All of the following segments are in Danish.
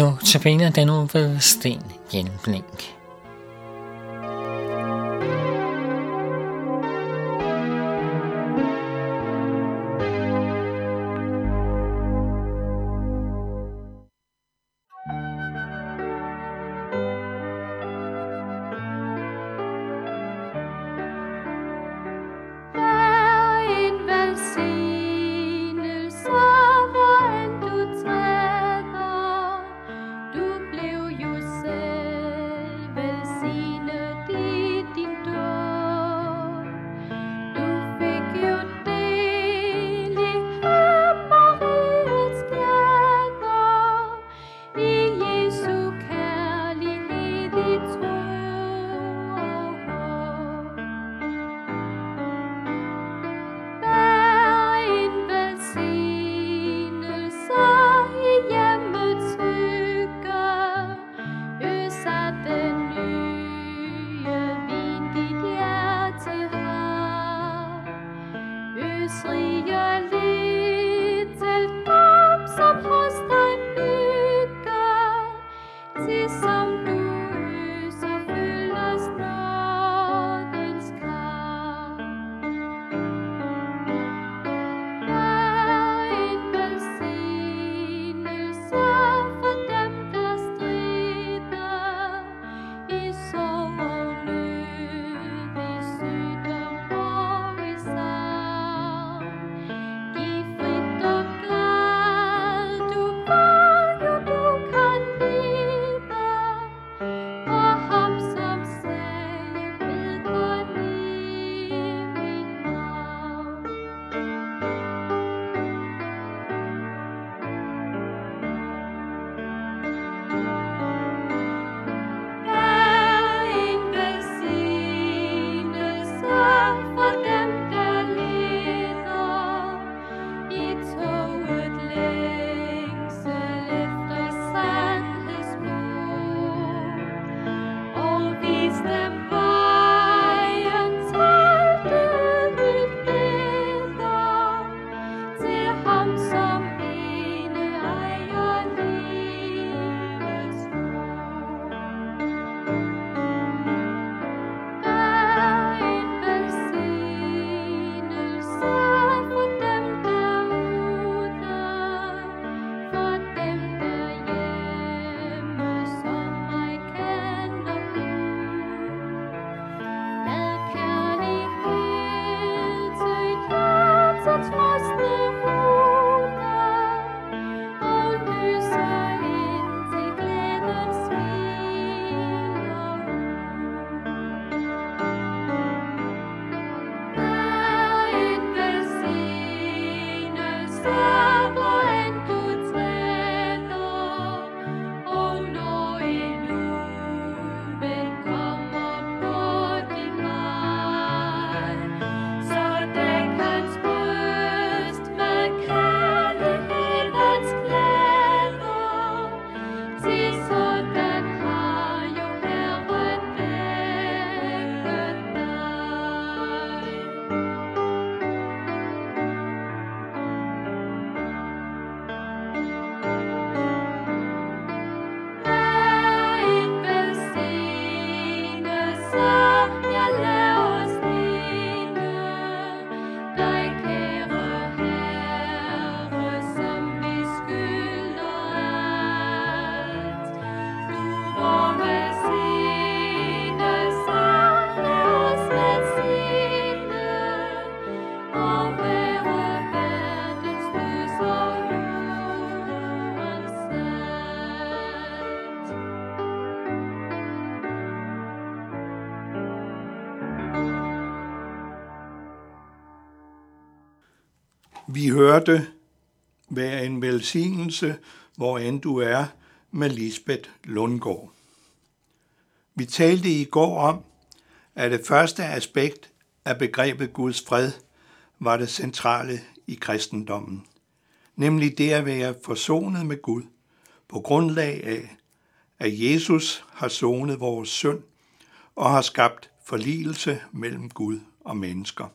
Nu tabiner den nu ved Sten Hjelmblink. Vi hørte Vær en velsignelse, hvor end du er, med Lisbeth Lundgaard. Vi talte i går om, at det første aspekt af begrebet Guds fred var det centrale i kristendommen, nemlig det at være forsonet med Gud på grundlag af, at Jesus har sonet vores synd og har skabt forligelse mellem Gud og mennesker.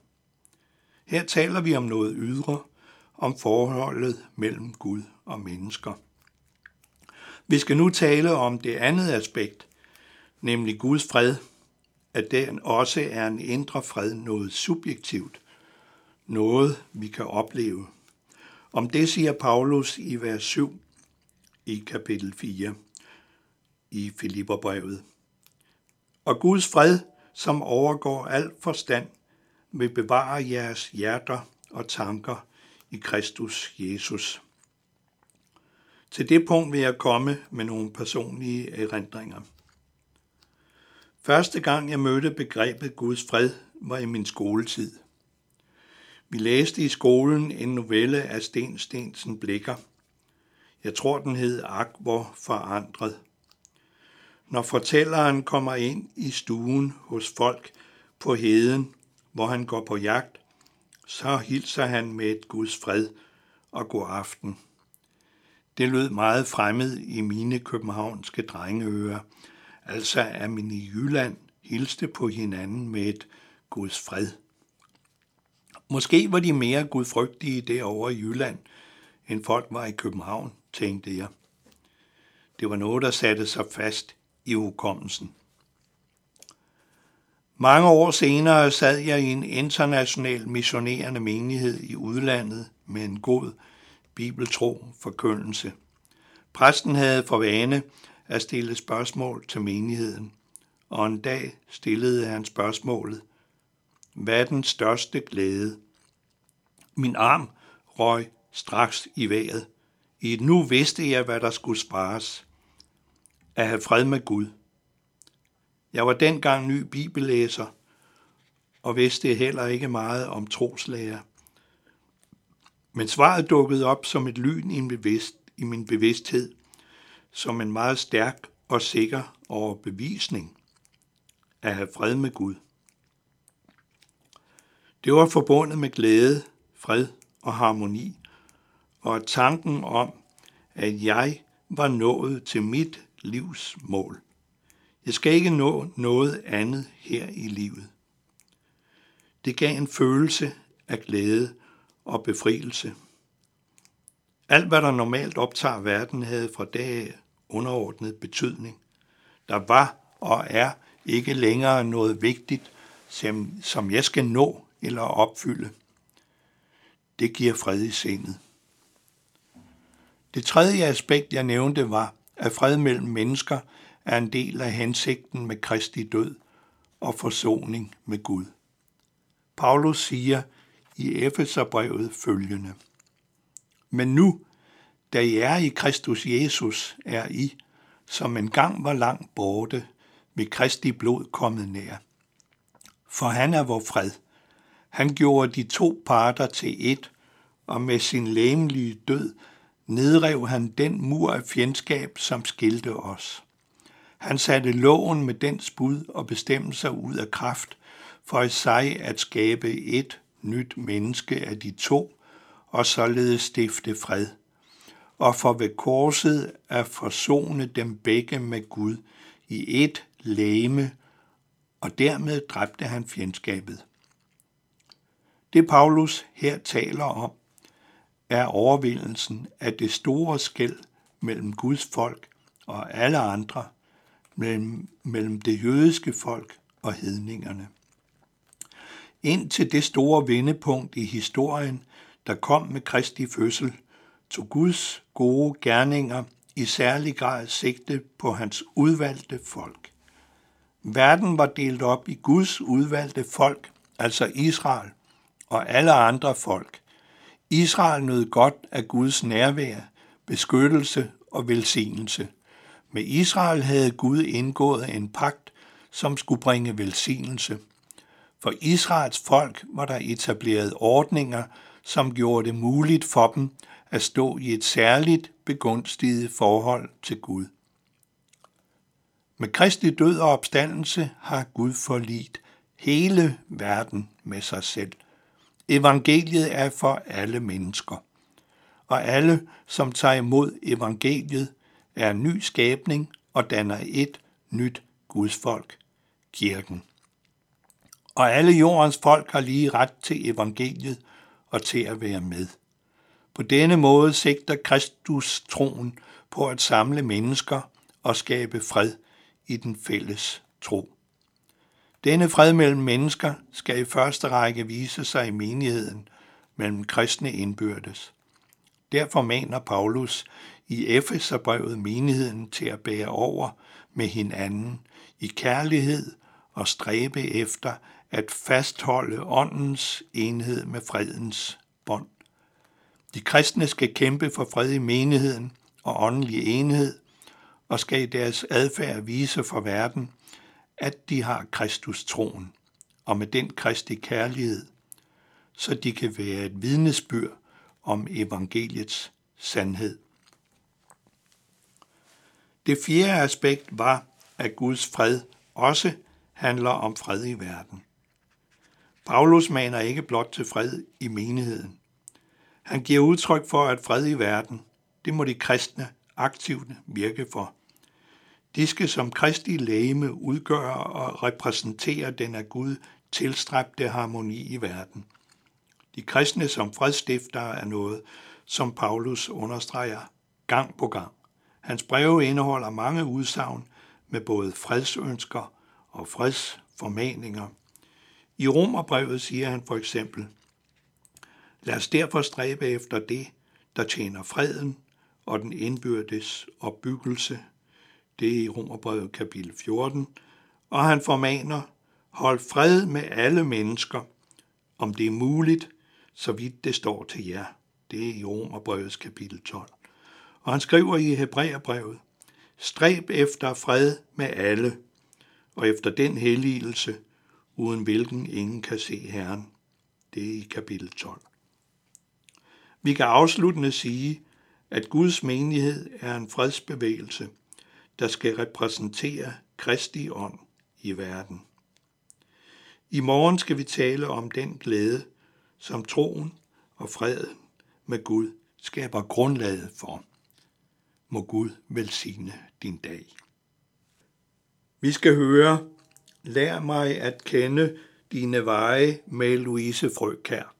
Her taler vi om noget ydre, om forholdet mellem Gud og mennesker. Vi skal nu tale om det andet aspekt, nemlig Guds fred, at den også er en indre fred, noget subjektivt, noget vi kan opleve. Om det siger Paulus i vers 7 i kapitel 4 i Filipperbrevet. Og Guds fred, som overgår al forstand, vil bevare jeres hjerter og tanker i Kristus Jesus. Til det punkt vil jeg komme med nogle personlige erindringer. Første gang jeg mødte begrebet Guds fred var i min skoletid. Vi læste i skolen en novelle af Sten Stensen Blikker. Jeg tror, den hed Ak, hvor forandret. Når fortælleren kommer ind i stuen hos folk på heden, hvor han går på jagt, så hilser han med et Guds fred og god aften. Det lød meget fremmed i mine københavnske drengeører, altså at man i Jylland hilste på hinanden med et Guds fred. Måske var de mere gudfrygtige derovre i Jylland, end folk var i København, tænkte jeg. Det var noget, der satte sig fast i hukommelsen. Mange år senere sad jeg i en international missionerende menighed i udlandet med en god bibeltro forkyndelse. Præsten havde for vane at stille spørgsmål til menigheden, og en dag stillede han spørgsmålet, hvad er den største glæde? Min arm røg straks i vejret. I et nu vidste jeg, hvad der skulle spares. At have fred med Gud. Jeg var dengang ny bibellæser, og vidste heller ikke meget om troslærer. Men svaret dukkede op som et lyn i, bevidst, i min bevidsthed, som en meget stærk og sikker overbevisning at have fred med Gud. Det var forbundet med glæde, fred og harmoni, og tanken om, at jeg var nået til mit livs mål. Jeg skal ikke nå noget andet her i livet. Det gav en følelse af glæde og befrielse. Alt, hvad der normalt optager verden, havde fra dag underordnet betydning. Der var og er ikke længere noget vigtigt, som, som jeg skal nå eller opfylde. Det giver fred i sindet. Det tredje aspekt, jeg nævnte, var, at fred mellem mennesker er en del af hensigten med Kristi død og forsoning med Gud. Paulus siger i Efeserbrevet følgende. Men nu, da I er i Kristus Jesus, er I, som engang var langt borte, ved Kristi blod kommet nær. For han er vor fred. Han gjorde de to parter til et, og med sin læmelige død nedrev han den mur af fjendskab, som skilte os. Han satte loven med dens bud og bestemmelser ud af kraft, for i sig at skabe et nyt menneske af de to, og således stifte fred. Og for ved korset at forsone dem begge med Gud i et læme, og dermed dræbte han fjendskabet. Det Paulus her taler om, er overvindelsen af det store skæld mellem Guds folk og alle andre, mellem, mellem det jødiske folk og hedningerne. Indtil det store vendepunkt i historien, der kom med Kristi fødsel, tog Guds gode gerninger i særlig grad sigte på hans udvalgte folk. Verden var delt op i Guds udvalgte folk, altså Israel, og alle andre folk. Israel nød godt af Guds nærvær, beskyttelse og velsignelse. Med Israel havde Gud indgået en pagt, som skulle bringe velsignelse. For Israels folk var der etableret ordninger, som gjorde det muligt for dem at stå i et særligt begunstiget forhold til Gud. Med Kristi død og opstandelse har Gud forlit hele verden med sig selv. Evangeliet er for alle mennesker. Og alle, som tager imod evangeliet, er en ny skabning og danner et nyt Guds folk, kirken. Og alle jordens folk har lige ret til evangeliet og til at være med. På denne måde sigter Kristus troen på at samle mennesker og skabe fred i den fælles tro. Denne fred mellem mennesker skal i første række vise sig i menigheden mellem kristne indbyrdes. Derfor maner Paulus i Efeserbrevet menigheden til at bære over med hinanden i kærlighed og stræbe efter at fastholde åndens enhed med fredens bånd. De kristne skal kæmpe for fred i menigheden og åndelig enhed, og skal i deres adfærd vise for verden, at de har Kristus troen, og med den kristi kærlighed, så de kan være et vidnesbyrd om evangeliets sandhed. Det fjerde aspekt var, at Guds fred også handler om fred i verden. Paulus maner ikke blot til fred i menigheden. Han giver udtryk for, at fred i verden, det må de kristne aktivt virke for. De skal som kristi lægeme udgøre og repræsentere den af Gud tilstræbte harmoni i verden. De kristne som fredstiftere er noget, som Paulus understreger gang på gang. Hans breve indeholder mange udsagn med både fredsønsker og fredsformaninger. I Romerbrevet siger han for eksempel, Lad os derfor stræbe efter det, der tjener freden og den indbyrdes opbyggelse. Det er i Romerbrevet kapitel 14. Og han formaner, hold fred med alle mennesker, om det er muligt, så vidt det står til jer. Det er i Romerbrevets kapitel 12. Og han skriver i Hebræerbrevet, stræb efter fred med alle, og efter den helligelse, uden hvilken ingen kan se Herren. Det er i kapitel 12. Vi kan afsluttende sige, at Guds menighed er en fredsbevægelse, der skal repræsentere Kristi ånd i verden. I morgen skal vi tale om den glæde, som troen og freden med Gud skaber grundlaget for. Må Gud velsigne din dag. Vi skal høre, lær mig at kende dine veje med Louise Frøkær.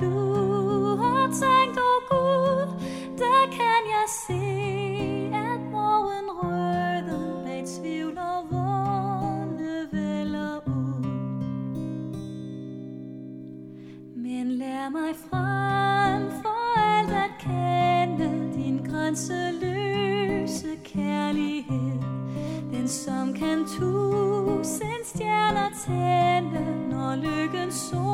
Du har tænkt, åh oh Gud, der kan jeg se, at morgen røden bag tvivl og vågne vælger ud. Men lær mig frem for alt at kende din grænseløse kærlighed, den som kan tusind stjerner tænde, når lykken sol